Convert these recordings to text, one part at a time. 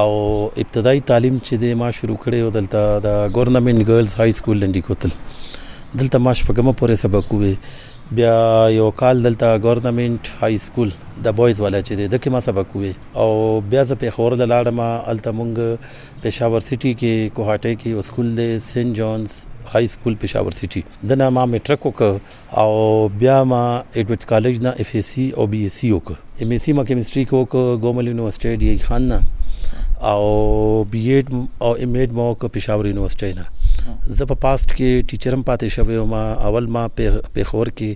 او ابتدایي تعلیم چې دی ما شروع کړی و دلته د ګورنمنټ ګرلز های سکول لنډی کوتل دلته ما شپږمه پورې سبق وې بیا یو کال دلته ګورنمنټ های سکول د بویز والا چې دی دکې ما سبق وې او بیا زه پیښور له لاړم هلته مونږ پېښور سټي کې کوهاټۍ کې یو سکول دی سینټ جونز های سکول پېښور سټي دنه ما میټرک وکړ او بیا ما ایډوټس کالج نه اف ای سی او بی ای سی وکړ ایم ای سی ما کیمستري کې وکړ ګومل یونیورسيټي ډي خان نه او بی ایډ او ایم ایډ ما وکړ پېښور یونیورسيټي نه زه په پاست کې ټیچرم پاتې شوی او ما اول ما پېښور کې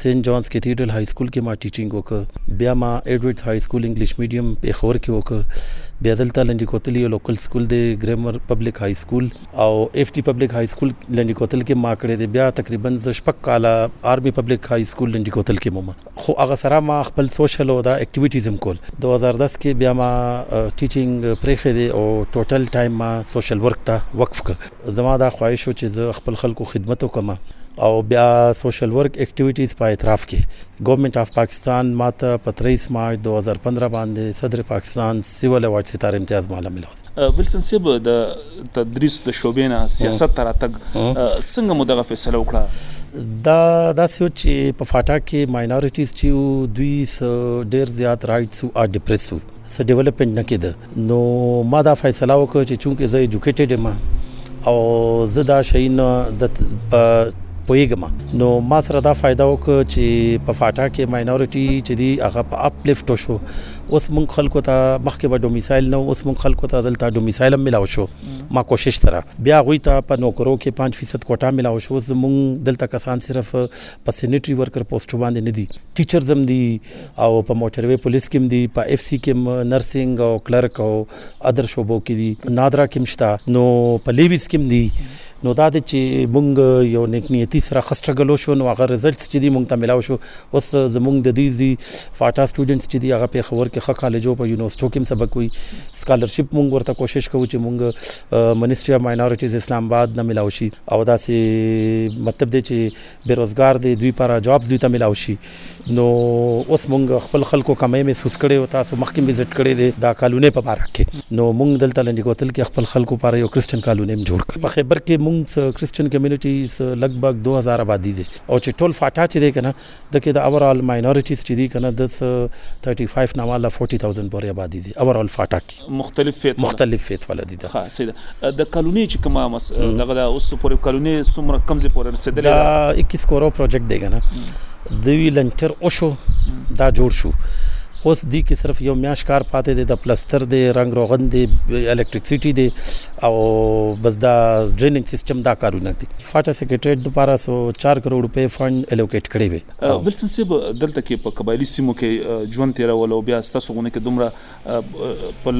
سینټ جانز کیتیډرل های سکول کې ما ټیچینګ وکړ بیا ما ایډوټس های سکول انګلیش میډیم پېښور کې وکړ بیا دلته لنډی کوتلی یو لوکل سکول دی ګرامر پبلک های سکول او ایف ټي پبلک های سکول لنډی کوتل کې ما کړې دي بیا تقریبا ز شپک کاله آرمي پبلک های سکول لنډی کوتل کې مو خو هغه سره ما خپل سوشل او دا اکټیویټیز هم کول 2010 کې بیا ما ټیچینګ پرېخې دي او ټوټل ټایم ما سوشل ورک ته وقف ک زما دا خواهش و چې زه خپل خلکو خدمت وکم او بیا سوشل ورک اکټیویټیز په اعتراف کې ګورنمنت اف پاکستان ماته په 23 مارچ 2015 باندې صدر پاکستان سیول ایوارډ ستاره امتیاز مالا ملو ویلسن صاحب د تدریس د شوبې نه سیاست ته راتګ څنګه مو دغه فیصله وکړه دا داسې و چې په فاټا کې ماینورټیز چې دوی ډیر زیات رائټس او ډیپریس وو څه ډیولپمنت نه کېده نو ما دا فیصله وکړه چې چونکه زه ایجوکیټډ یم او زه دا شي نه د پویګم نو ما سره دا فائدہ وکړه چې په فاټا کې ماینورټي چې دی هغه په اپ لیفټ شو اوس مونږ خلکو ته مخکې به ډومیسایل نه اوس مونږ خلکو ته دلته ډومیسایل هم ملاو شو ما کوشش سره بیا غوي ته په نوکرو کې 5% کوټه ملاو شو اوس مونږ دلته کسان صرف په سینیټری ورکر پوسټ باندې نه دي ټیچرز هم دي او په موټروي پولیس کې هم دي په اف سي کې نرسنګ او کلرک او ادر شوبو کې دي نادرا کې مشتا نو په لیویز کې دي نو دا د چې مونږ یو نیک نیتی سره خستګلو شو نو هغه رزلټس چې دي مونږ ته ملاو شو اوس زمونږ د دې زی فاټا سټوډنټس چې دي هغه په خبر کې خه کالجو په یونیورسيټو کې سبق وي سکالرشپ مونږ ورته کوشش کوو چې مونږ منسټري اف ماینورټیز اسلام آباد نه ملاو شي او دا سي مطلب دی چې بیروزګار دي دوی پر جابز دوی ته ملاو شي نو اوس مونږ خپل خلکو کمی محسوس کړی او تاسو مخکې وزټ کړی دی دا کالونی په باره کې نو مونږ دلته لنډی کوتل کې خپل خلکو لپاره یو کرسچن کالونی هم جوړ کړ په خیبر کې مونږ کرسچن کمیونټی لګ بګ 2000 آبادی دی او چې ټول فاټا چې دی کنه د کې د اورال ماینورټیز چې دی کنه د 35 نه والا 40000 پورې آبادی دی اورال فاټا کې مختلف فیت والا مختلف فیت والا دي دا خاصه ده د کلونی چې کومه مس دغه د اوس پورې کلونی سمره کم زی پورې رسیدلې دا 21 کورو پروجیکټ دی کنه دوی لنټر او شو دا جوړ شو اوس دی کې صرف یو میاش کار پاتې دی د پلستر دی رنگ روغن دی الکتریکسيټي دی او بس دا ډریننګ سیستم دا کارونه دي فاټا سیکریټریټ د پاره سو 4 کروڑ روپے فند الوکیټ کړی وي ولسن صاحب دلته کې په قبایلی سیمو کې ژوند تیرول او بیا ستاسو غونه کې دومره په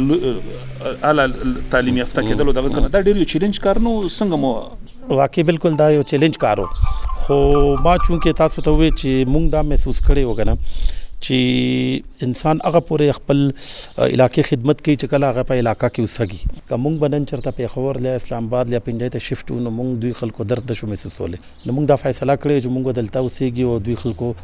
اعلی تعلیم یافته کېدلو دغه کنه دا ډېر یو چیلنج کار نو څنګه مو واقعي بالکل دا یو چیلنج کارو خو ما چونکه تاسو ته وی چې مونږ دا محسوس کړي وګنه چې انسان هغه پورې خپل علاقې خدمت کوي چې کله هغه په علاقې کې وسګي کوم بنن چرته پیښور له اسلام آباد له پنجای ته شفټ نو مونږ دوی خلکو درد نشو محسوسوله نو موږ دا فیصله کړې چې موږ به دلته اوسېږي او دوی خلکو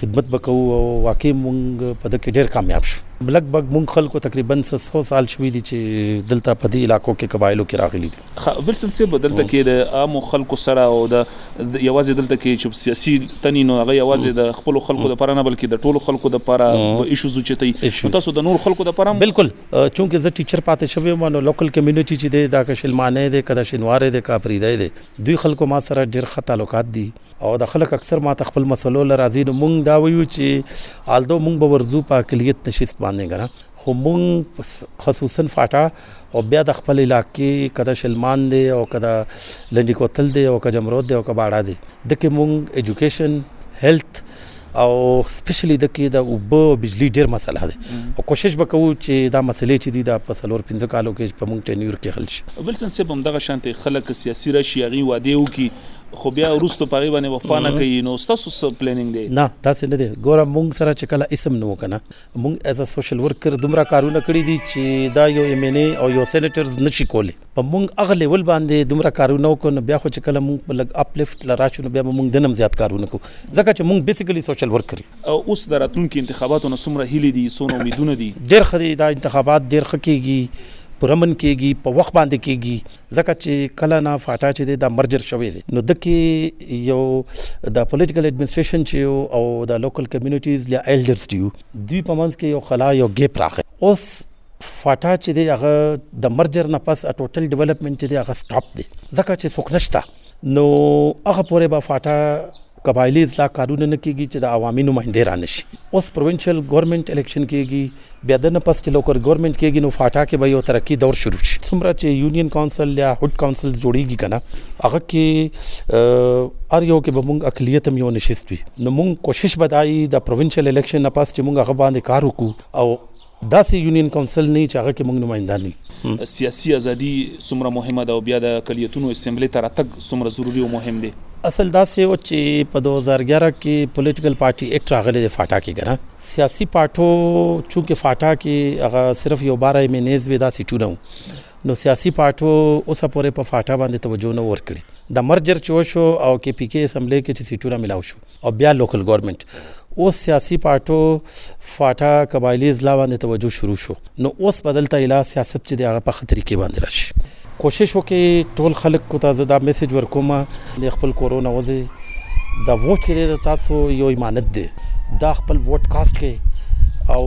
خدمت به کوو او واقعي موږ په دکې ډېر کامیاب شو لګ بګ موږ خلکو تقریبا 100 سال شوي دي چې دلته په دې علاقو کې قبایلو کې راغلي دي ویلسن صاحب دلته کې د عامو خلکو سره او د یوازې دلته کې چې سیاسي تنی نو هغه یوازې د خپل خلکو لپاره نه بلکې د ټولو خلکو لپاره ایشوز چې تی تاسو د نور خلکو لپاره بالکل چونکه زه ټیچر پاتې شوی یم نو لوکل کمیونټي چې د داکشلمانه د کدا شنوار د کاپریدای د دوی خلکو ما سره ډیر ښه تعلقات دي او د خلک اکثر ما ته خپل مسلو له راځي نو مونږ دا ویو چې آلدو مونږ به ورزو په اقلیت نشست باندې غره خو مونږ خصوصا فاټا او بیا د خپل علاقې کده شلمان دی او کده لنډی کوتل دی او کجمرود دی او کباړه دی دکې مونږ ایجوکیشن هیلث او سپیشلی د کې د اوبه او بجلی ډیر مسله ده او کوشش وکړو چې دا مسلې چې دي د په سلور 15 کالو کې په مونږ ټینیور کې حل شي ویلسن صاحب هم دغه شانته خلک سیاسي راشي هغه وعده وکي خو بیا وروسته په غیبه نه وفا نه کوي نو تاسو څه پلانینګ دی نه تاسو نه دی ګوره مونږ سره چې کله اسم نو کنه موږ ایز ا سوشل ورکر دومره کارونه کړی دي چې دا یو ایم ان ای او یو سېنیټرز نشي کولی په موږ هغه لیول باندې دومره کارونه وکړو نو بیا خو چې کله موږ په لګ اپ لیفټ لراشو نو بیا به موږ دنم زیات کارونه کوو ځکه چې موږ بیسیکلی سوشل ورکر او اوس د راتلونکي انتخاباتو نه څومره هیلې دي څونه امیدونه دي ډیر ښه دي دا انتخابات ډیر ښه کیږي پرمن کیږي په وخت باندې کیږي ځکه چی کله نا فاټا چی دی دا مرجر شوی دی نو دکی یو دا پولیټیکل ایډمنسټریشن چی یو او دا لوکل کمیونټیز یا ایلډرز چی یو دوی په منځ کې یو خلا یو ګیپ راغی اوس فاټا چی دی هغه د مرجر نه پس ټوټل ډیولپمنټ چی دی هغه سټاپ دی ځکه چی څوک نشته نو هغه پورې به فاټا قبایلي اضلاع کارونه نه کیږي چې د عوامي نماینده را نشي اوس پروینشل ګورنمنت الیکشن کیږي بیا د نه پس چې لوکل ګورنمنت کیږي نو فاټا کې به یو ترقی دور شروع شي څومره چې یونین کونسل یا هډ کونسل جوړیږي کنه هغه کې ار یو کې به مونږ اقلیت هم یو نشست وي نو مونږ کوشش بدایي د پروینشل الیکشن نه پس چې مونږ هغه باندې کار وکړو او داسې یونین کونسل نه چې هغه کې موږ نمایندان یو. سیاسي ازادي څومره مهمه ده او بیا د اقلیتونو اسمبلې ته راتګ څومره ضروري او مهم دی؟ اصل داسې و چې په دوه زره ګیاره کې پولیټیکل پارټي اکټ راغلی دی فاټا کې کنه سیاسي پارټو چونکه فاټا کې هغه صرف یو بار ایم ان ایز وی دا سیټونه وو نو سیاسي پارټو اوسه پورې په فاټا باندې توجه نه ورکړي د مرجر چې وشو او کې پی کې اسمبلې کې چې سیټونه ملاو شو او بیا لوکل ګورنمنت اوس سیاسي پارټو فاټا قبایلی ځلا باندې توجه شروع شو نو اوس بدلته اله سیاست چې دغه په خطر کې باندې راشي کوشش وکي ټول خلک کو ته زدا میسج ورکوم د خپل کورونا وځي دا ووټ کې د تاسو یو امانت دی دا خپل ووټ کاست کې او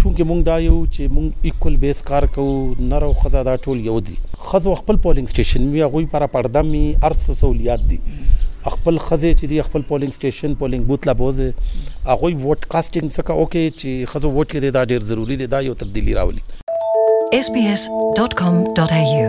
چونکه مونږ دا یو چې مونږ ایکول بیس کار کوو نر او خزا دا ټول یو دي خزو خپل پولینګ سټیشن وی غوي پر پرده می ارس سہولیات دي خپل ښځې چې دي خپل پولنګ سټیشن پولنګ بوت لا بوځې هغوی ووټ کاسټینګ څکه اوکې چې ښځو ووټ کې دې دا ډیر ضروری دې دا یو تبدیلی راولی. sbs.com.au